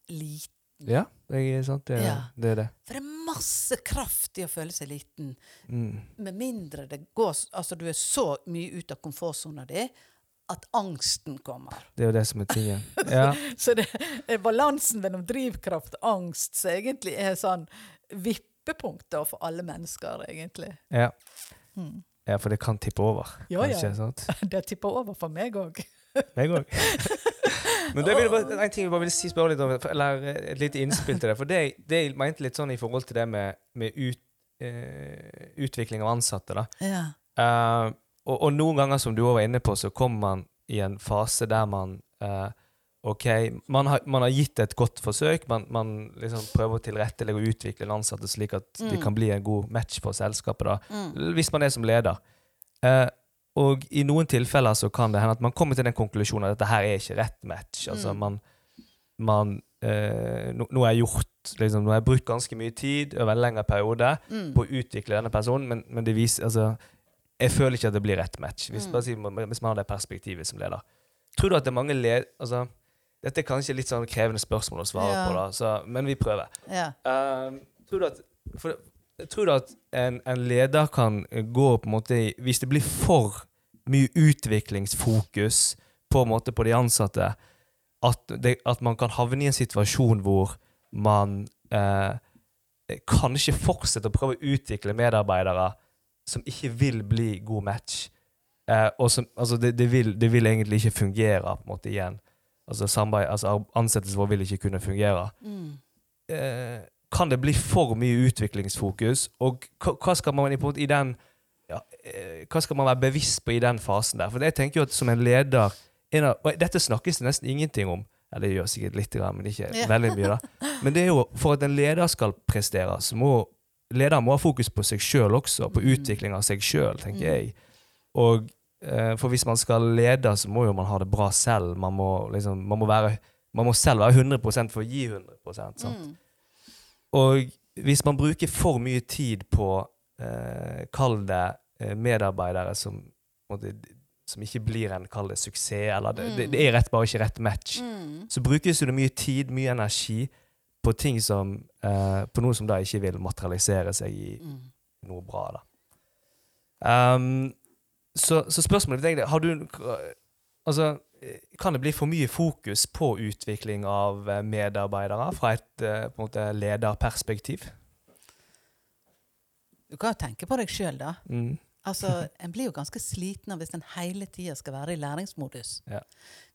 liten. Ja, det er sant. Det er, Ja. det er det. For det er masse kraft i å føle seg liten. Mm. Med mindre det går, altså du er så mye ut av komfortsona di at angsten kommer. Det er jo det som er tingen. Ja. Så det er balansen mellom drivkraft og angst som egentlig er sånn vippepunkter for alle mennesker, egentlig. Ja. Mm. ja, for det kan tippe over, Ja, ja. sant? Det tipper over for meg òg. Meg òg. Men det er bare, en ting jeg bare vil si, spørre litt om, eller et lite innspill til det. For det, det jeg mente litt sånn i forhold til det med, med ut, uh, utvikling av ansatte, da. Ja. Uh, og, og noen ganger, som du også var inne på, så kommer man i en fase der man eh, OK, man har, man har gitt et godt forsøk. Man, man liksom prøver å tilrettelegge og utvikle en ansatte slik at de Mm. kan bli en god match for selskapet, da. Mm. Hvis man er som leder. Eh, og i noen tilfeller så kan det hende at man kommer til den konklusjonen at dette her er ikke rett match. Altså Mm. man, man eh, nå, nå har jeg gjort liksom, Nå har jeg brukt ganske mye tid over en lengre periode Mm. på å utvikle denne personen, men, men det viser altså, Jeg føler ikke at det blir rett match, hvis, Mm. hvis man har det perspektivet som leder. Tror du at det er mange led... Altså, dette er kanskje litt sånn krevende spørsmål å svare Ja. på, da, så, men vi prøver. Ja. Um, tror du at, for, tror du at en, en leder kan gå på en måte Hvis det blir for mye utviklingsfokus på en måte på de ansatte, at, det, at man kan havne i en situasjon hvor man eh, kanskje fortsetter å prøve å utvikle medarbeidere som ikke vil bli god match. Eh, og som, altså det, det, vil, det vil egentlig ikke fungere på en måte igjen. Altså, samarbeid, altså Ansettelsen vår vil ikke kunne fungere Mm. eh, kan det bli for mye utviklingsfokus? Og hva, skal man i, på i den ja, eh, Hva skal man være bevisst på i den fasen der? For jeg tenker jo at som en leder en av, og Dette snakkes det nesten ingenting om. Eller det gjør sikkert litt, men ikke Ja. veldig mye. da. Men det er jo for at en leder skal prestere, så må lederen må ha fokus på seg sjøl også. På Mm. utvikling av seg sjøl, tenker Mm. jeg. Og For hvis man skal lede, så må jo man ha det bra selv. Man må, liksom, man må, være, man må selv være 100% for å gi 100 sant? Mm. Og hvis man bruker for mye tid på eh, Kall det eh, medarbeidere som, måtte, som ikke blir en kall det suksess, eller det, det, det er rett bare ikke rett match, Mm. så brukes det mye tid, mye energi, på ting som eh, På noe som da ikke vil materialisere seg i Mm. noe bra, da. Um, så, så spørsmålet mitt er Har du Altså, kan det bli for mye fokus på utvikling av eh, medarbeidere fra et eh, måte lederperspektiv? Du kan jo tenke på deg sjøl, da. Mm. Altså, En blir jo ganske sliten hvis en hele tida skal være i læringsmodus. Ja.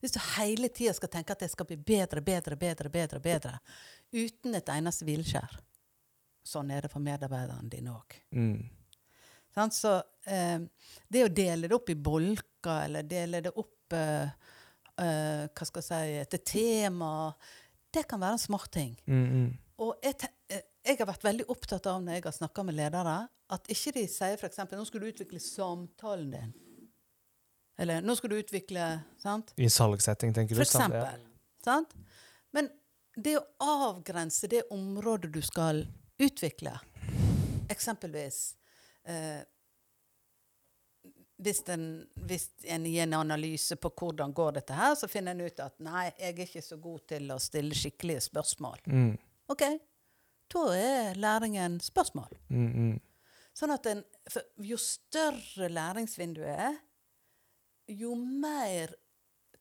Hvis du hele tida skal tenke at det skal bli bedre, bedre, bedre, bedre, bedre, uten et eneste hvileskjær. Sånn er det for medarbeiderne dine òg. Mm. Sant? Så det å dele det opp i bolker, eller dele det opp eh, eh, hva skal jeg si, etter tema, det kan være en smarting. Mm, mm. Og jeg, eh, jeg har vært veldig opptatt av når jeg har snakka med ledere, at ikke de sier f.eks.: Nå skal du utvikle samtalen din. Eller nå skal du utvikle sant? I salgssetting, tenker du? For sant? eksempel. Sant? Men det å avgrense det området du skal utvikle, eksempelvis eh, hvis, en, hvis en gir en analyse på hvordan går dette her, så finner en ut at nei, jeg er ikke så god til å stille skikkelige spørsmål. Mm, OK, da er læringen spørsmål. mm, mm. Sånn at en, jo større læringsvinduet er, jo mer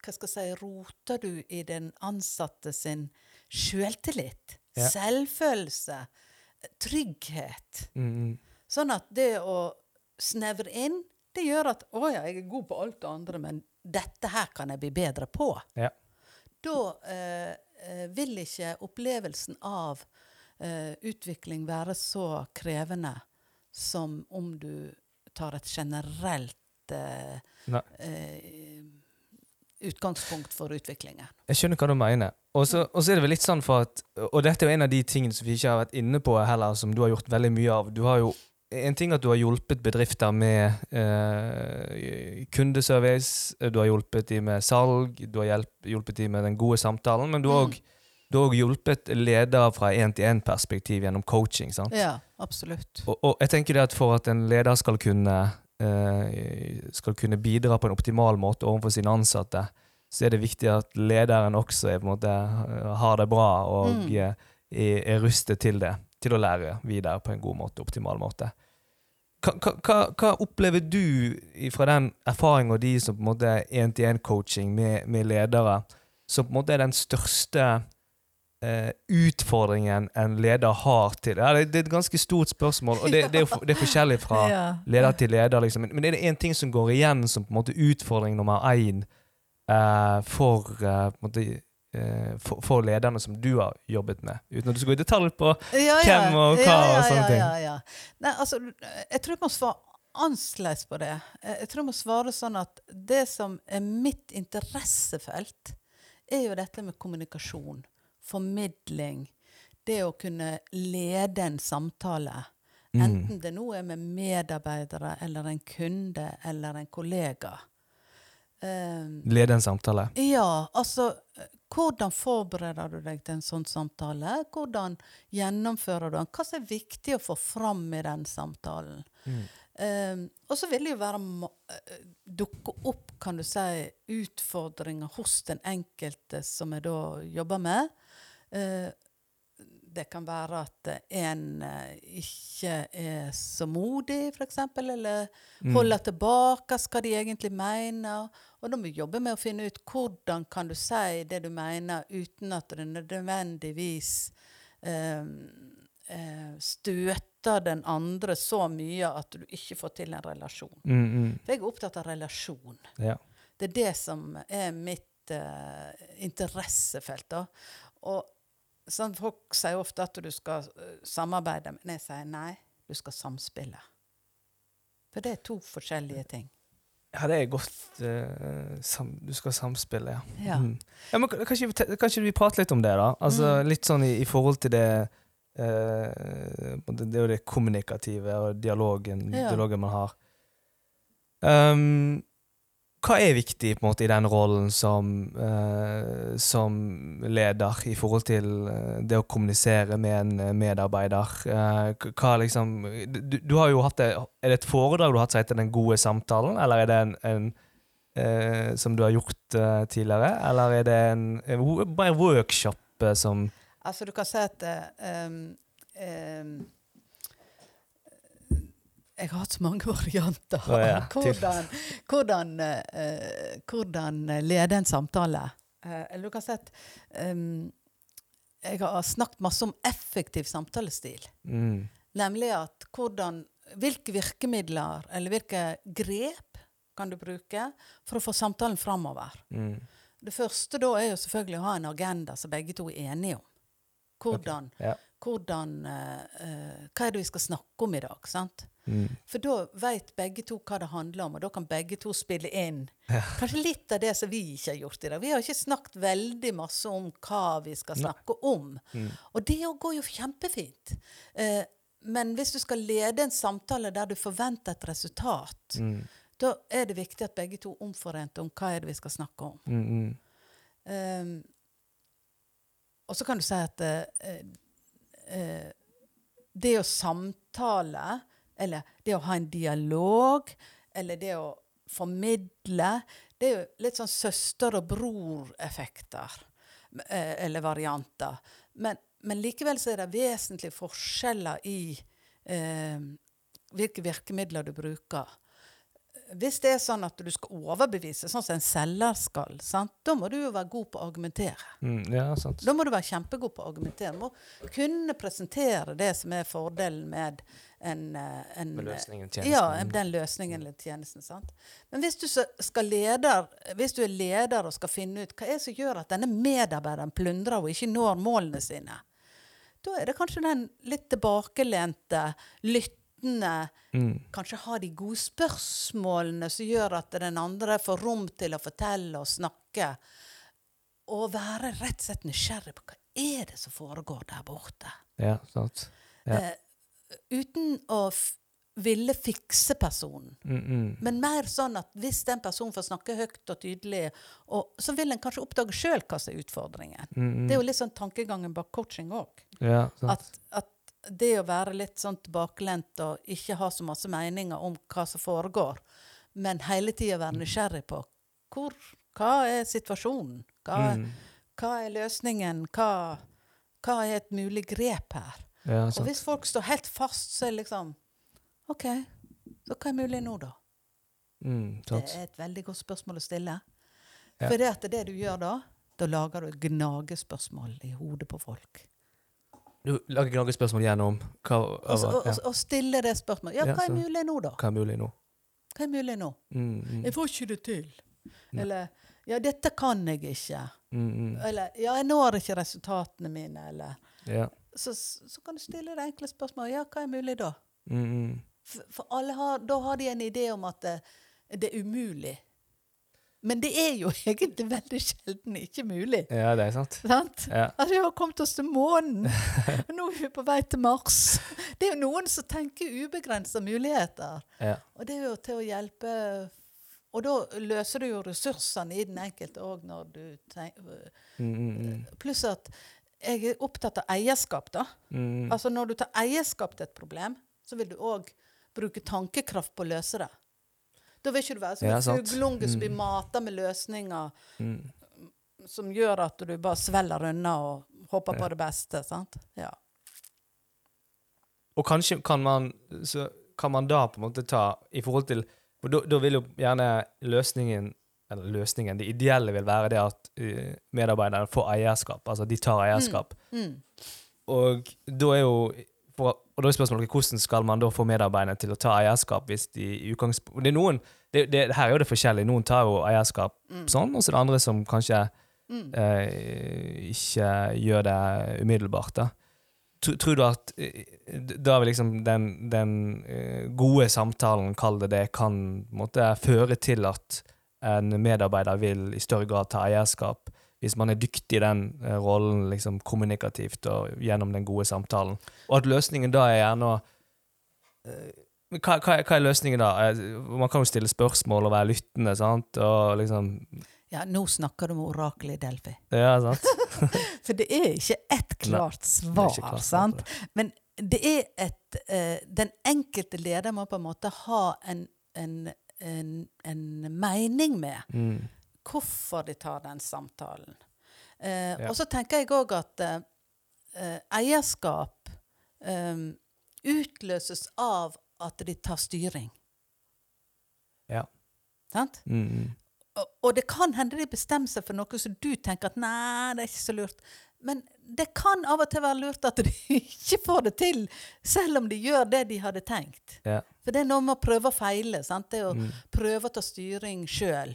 hva skal jeg si, roter du i den ansatte sin selvtillit, Ja. selvfølelse, trygghet. Mm, mm. Sånn at det å snevre inn, det gjør at å ja, jeg er god på alt det andre, men dette her kan jeg bli bedre på. Ja. Da eh, eh, vil ikke opplevelsen av eh, utvikling være så krevende som om du tar et generelt eh, eh, utgangspunkt for utviklingen. Jeg skjønner hva du mener. Og så er det vel litt sånn for at Og dette er jo en av de tingene som vi ikke har vært inne på heller, som du har gjort veldig mye av. Du har jo En ting at du har hjulpet bedrifter med eh, kundeservice, du har hjulpet dem med salg, du har hjulpet dem med den gode samtalen, men du har Mm. òg også hjulpet ledere fra én-til-én-perspektiv gjennom coaching. sant? Ja, absolutt. Og, og jeg tenker det at for at en leder skal kunne, eh, skal kunne bidra på en optimal måte overfor sine ansatte, så er det viktig at lederen også er, måte, eh, har det bra og Mm. eh, er, er rustet til det. Til å lære videre på en god måte, optimal måte. Hva, hva, opplever du fra den erfaringa di som på en måte én-til-én-coaching med, med ledere, som på en måte er den største eh, utfordringen en leder har til ja, det, det er et ganske stort spørsmål, og det, det, er, det er forskjellig fra leder til leder. Liksom. Men, er det én ting som går igjen som på en måte utfordring nummer én eh, for, eh, på en måte, for, for lederne som du har jobbet med? Uten at du skal gå i detalj på Ja, hvem og hva og sånne ting. Ja, ja. Nei, altså, jeg tror jeg må svare annerledes på det. Jeg jeg tror jeg må svare sånn at det som er mitt interessefelt, er jo dette med kommunikasjon, formidling, det å kunne lede en samtale. Mm. Enten det nå er med medarbeidere eller en kunde eller en kollega. Um, Lede en samtale. ja, altså Hvordan forbereder du deg til en sånn samtale? Hvordan gjennomfører du den? Hva som er viktig å få fram i den samtalen? Um, og så vil det jo være eh, dukke opp kan du si, utfordringer hos den enkelte som jeg da jobber med. Eh, det kan være at eh, en eh, ikke er så modig, f.eks., eller holder tilbake hva de egentlig mener. Og da må vi jobbe med å finne ut hvordan kan du si det du mener, uten at det nødvendigvis eh, eh, støter den andre så mye at du ikke får til en relasjon. Mm, mm. For jeg er opptatt av relasjon. Ja. Det er det som er mitt eh, interessefelt. Da. Og sånn, folk sier ofte at du skal eh, samarbeide, men jeg sier nei, du skal samspille. For det er to forskjellige ting. Ja, det er godt uh, sam, Du skal samspille, ja. Ja. Mm. ja men kan- kanskje, vi prater litt om det, da? Altså, Mm. Litt sånn i, i forhold til det Det det er jo det kommunikative og dialogen, Ja. dialogen man har. Um, hva er viktig på en måte i den rollen som, eh, som leder i forhold til eh, det å kommunisere med en eh, medarbeider? Eh, hva liksom du, du har jo hatt det, Er det et foredrag du har hatt som heter Den gode samtalen, eller er det en, en eh, som du har gjort eh, tidligere? Eller er det en, en, en workshop som Altså, du kan si at um, um, Jeg har hatt så mange varianter. Å ja, hvordan, hvordan, uh, hvordan lede en samtale. Eh, eller du kan sett um, jeg har snakket masse om effektiv samtalestil. mm, Nemlig at hvordan, hvilke virkemidler eller hvilke grep kan du bruke for å få samtalen framover. mm, Det første da er jo selvfølgelig å ha en agenda som begge to er enige om. Hvordan, ja. hvordan uh, eh, Hva er det vi skal snakke om i dag? sant? Mm, For da vet begge to hva det handler om, og da kan begge to spille inn. Kanskje litt av det som vi ikke har gjort i dag. Vi har ikke snakket veldig masse om hva vi skal snakke om. Mm. Og det går jo kjempefint. Eh, men hvis du skal lede en samtale der du forventer et resultat, mm, da er det viktig at begge to er omforente om hva er det vi skal snakke om. mm, Um, og så kan du si at eh, eh, det å samtale, eller det å ha en dialog, eller det å formidle, det er jo litt sånn søster- og bror-effekter, eh, eller varianter. Men, men likevel så er det vesentlige forskjeller i eh, hvilke virkemidler du bruker. Hvis det er sånn at du skal overbevise, sånn som en selger skal, sant? da må du jo være god på å argumentere. mm, ja, sant. Da må du være kjempegod på å argumentere. Du må kunne presentere det som er fordelen med en, eh, en Med løsningen, Ja, den løsningen eller tjenesten. sant? Men hvis du, leder, hvis du er leder og skal finne ut hva er det som gjør at denne medarbeideren plundrer og ikke når målene sine, da er det kanskje den litt tilbakelente, lyttende Mm, kanskje ha de gode spørsmålene som gjør at den andre får rom til å fortelle og snakke. Og være rett og slett nysgjerrig på hva er det som foregår der borte. ja, sant. Ja. Eh, uten å ville fikse personen. Mm, mm. Men mer sånn at hvis den personen får snakke høyt og tydelig, og, så vil en kanskje oppdage sjøl hva som er utfordringen. Mm, mm. Det er jo litt sånn tankegangen bak coaching òg. ja. At, at det å være litt sånn tilbakelent og ikke ha så masse meninger om hva som foregår, men hele tida være nysgjerrig på hvor, hva er situasjonen? Hva, Mm. hva er løsningen? Hva, hva er et mulig grep her? Ja, Og hvis folk står helt fast, så er det liksom OK, så hva er mulig nå, da? Mm, Det er et veldig godt spørsmål å stille. Ja. For det at det du gjør da, da lager du gnagespørsmål i hodet på folk. Du lager gnagespørsmål gjennom hva, Og, så- og, ja. og, og stille det spørsmålet. Ja, hva er mulig nå, da? hva er mulig nå? Hva er mulig nå? Mm, mm, Jeg får ikke det til. Nei. Eller Ja, dette kan jeg ikke. mm, mm. Eller Ja, jeg når ikke resultatene mine. Eller Ja. Så, så kan du stille det enkle spørsmålet. Ja, hva er mulig da? Mm, mm. For, for har, da har de en idé om at det, det er umulig. Men det er jo egentlig veldig sjelden ikke mulig. ja, det er sant. Sant? Ja. Altså, vi har kommet oss til månen. og Nå er vi på vei til Mars. Det er jo noen som tenker ubegrensa muligheter. Ja. Og det er jo til å hjelpe Og da løser du jo ressursene i den enkelte òg, når du tenker Mm, mm, mm. Pluss at jeg er opptatt av eierskap, da. Mm, Altså når du tar eierskap til et problem, så vil du òg bruke tankekraft på å løse det. Da vil ikke du være som Ja, en fugleunge som blir Mm. mata med løsninger mm. som gjør at du bare svelger unna og håper på det beste. sant? Ja. Og kanskje kan man, så kan man da på en måte ta i forhold til For da, da vil jo gjerne løsningen Eller løsningen, det ideelle vil være det at eh, medarbeiderne får eierskap. Altså de tar eierskap. Mm. Og da er jo for, og da er spørsmålet hvordan skal man da få medarbeiderne til å ta eierskap hvis de i utgangspunktet Det er noen det, det, Her er jo det forskjellig. Noen tar jo eierskap Mm. sånn, og så er det andre som kanskje Mm. eh, ikke gjør det umiddelbart. da. Tr- Tror du at eh, da vil liksom den, den eh, gode samtalen, kall det det, kan måtte føre til at en medarbeider vil i større grad ta eierskap, hvis man er dyktig i den eh, rollen liksom kommunikativt og gjennom den gode samtalen? Og at løsningen da er gjerne å eh, hva, hva, hva er løsningen da? Eh, Man kan jo stille spørsmål og være lyttende, sant? Og liksom Ja, nå snakker du med oraklet i Delphi. Ja, sant? For det er ikke ett klart er svar. klart sant? Men det er et uh, Den enkelte leder må på en måte ha en, en, en, en mening med Mm. Hvorfor de tar den samtalen. Eh, Ja. Og så tenker jeg òg at eh, eh, eierskap eh, utløses av at de tar styring. Ja. Sant? Mm. Og, og det kan hende de bestemmer seg for noe som du tenker at nei, det er ikke så lurt. Men det kan av og til være lurt at de ikke får det til, selv om de gjør det de hadde tenkt. Ja. For det er noe med å prøve og feile. Sant? Det å Mm. prøve å ta styring sjøl.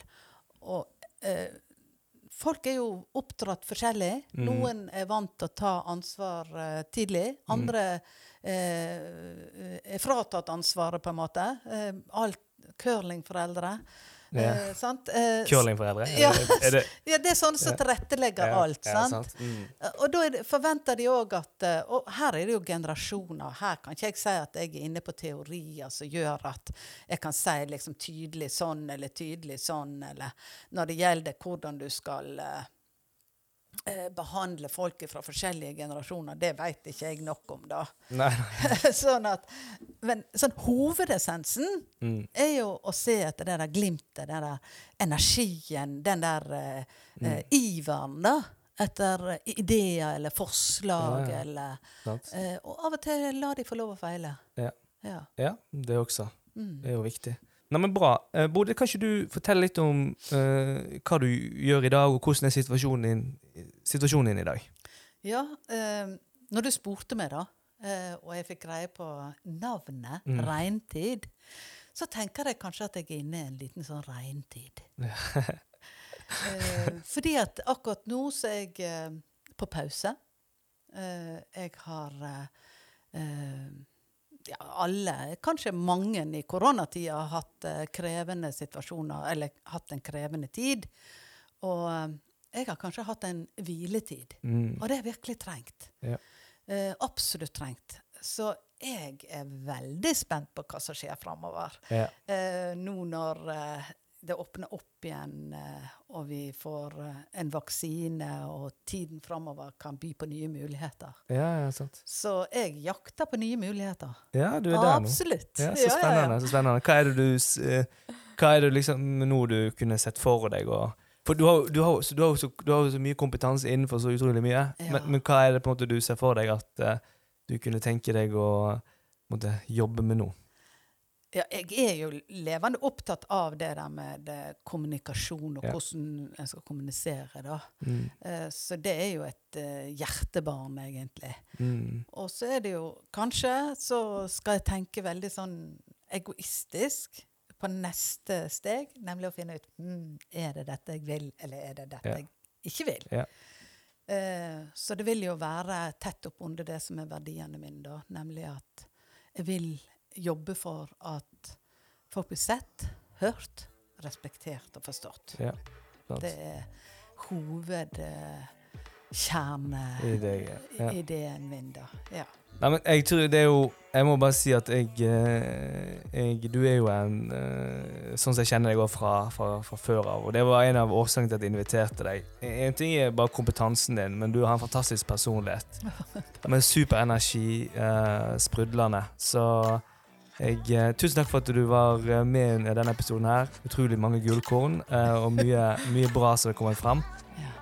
Og eh, folk er jo oppdratt forskjellig. Mm. Noen er vant til å ta ansvar eh, tidlig. Mm. Andre eh, er fratatt ansvaret, på en måte. Eh, alt curlingforeldre. Ja. Eh. Eh, Curlingforeldre? Ja. Er det, ja, det er sånne som tilrettelegger ja, alt. ja, sant? Mm. Eh, Og da det, forventer de òg at eh, Og her er det jo generasjoner. Her kan ikke jeg si at jeg er inne på teorier som gjør at jeg kan si liksom tydelig sånn eller tydelig sånn, eller når det gjelder hvordan du skal eh, behandle folk fra forskjellige generasjoner. Det vet ikke jeg nok om, da. Sånn at, men sånn hovedessensen Mm. er jo å se etter det der glimtet, den der energien, den der eh, Mm. eh, iveren, da. Etter eh, ideer eller forslag Ja, ja. eller eh, Og av og til la de få lov å feile. Ja. Ja. Ja, det også. Mm. Det er jo viktig. Nei, men Bra. Eh, Bodil, kan ikke du fortelle litt om eh, hva du gjør i dag, og hvordan er situasjonen din, situasjonen din i dag? ja eh, når du spurte meg, da, eh, og jeg fikk greie på navnet Mm. regntid, så tenker jeg kanskje at jeg er inne i en liten sånn regntid. eh, fordi at akkurat nå så er jeg eh, på pause. Eh, jeg har eh, eh, ja, alle, kanskje mange i koronatida, har hatt krevende situasjoner, eller hatt en krevende tid. Og jeg har kanskje hatt en hviletid. Mm. Og det er virkelig trengt. Ja. Eh, absolutt trengt. Så jeg er veldig spent på hva som skjer framover. Ja. Eh, nå når eh, det åpner opp igjen, eh, og vi får eh, en vaksine, og tiden framover kan by på nye muligheter. Ja, ja, sant. Så jeg jakter på nye muligheter. Ja, du er der nå. Absolutt. Ja, så spennende. så spennende. Hva er det du, eh, hva er det liksom nå du kunne sett for deg? Og, for du har, du, har, du, har, så, du har så mye kompetanse innenfor så utrolig mye. Ja. Men, men hva er det på en måte du ser for deg at uh, du kunne tenke deg å måte, jobbe med nå? Ja, jeg er jo levende opptatt av det der med det, kommunikasjon, og Ja. hvordan en skal kommunisere. da. Mm. Uh, så det er jo et uh, hjertebarn, egentlig. Mm. Og så er det jo Kanskje så skal jeg tenke veldig sånn egoistisk på neste steg, nemlig å finne ut mm, er det dette jeg vil, eller er det dette Ja. jeg ikke vil. Ja. Eh, så det vil jo være tett opp under det som er verdiene mine, da, nemlig at jeg vil jobbe for at folk blir sett, hørt, respektert og forstått. Ja. Det er hovedkjerneideen min, da. Ja. Nei, men jeg tror det er jo Jeg må bare si at jeg, eh, jeg Du er jo en eh, Sånn som jeg kjenner deg fra, fra, fra før av. Og det var en av årsakene til at jeg inviterte deg. En ting er bare kompetansen din, men du har en fantastisk personlighet. Med superenergi, eh, sprudlende. Så jeg, tusen takk for at du var med i denne episoden her. Utrolig mange gullkorn og mye, mye bra som er kommet fram.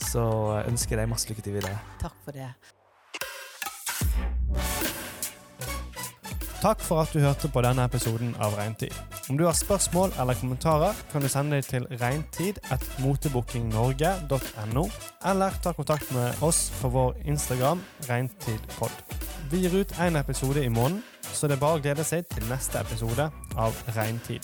Så ønsker jeg deg masse lykke til videre. Takk for det. Takk for at du hørte på denne episoden av Reintid. Om du har spørsmål eller kommentarer, kan du sende dem til reintid.motebookingnorge.no, eller ta kontakt med oss på vår Instagram reintidpod. Vi gir ut én episode i måneden, så det er bare å glede seg til neste episode av Reintid.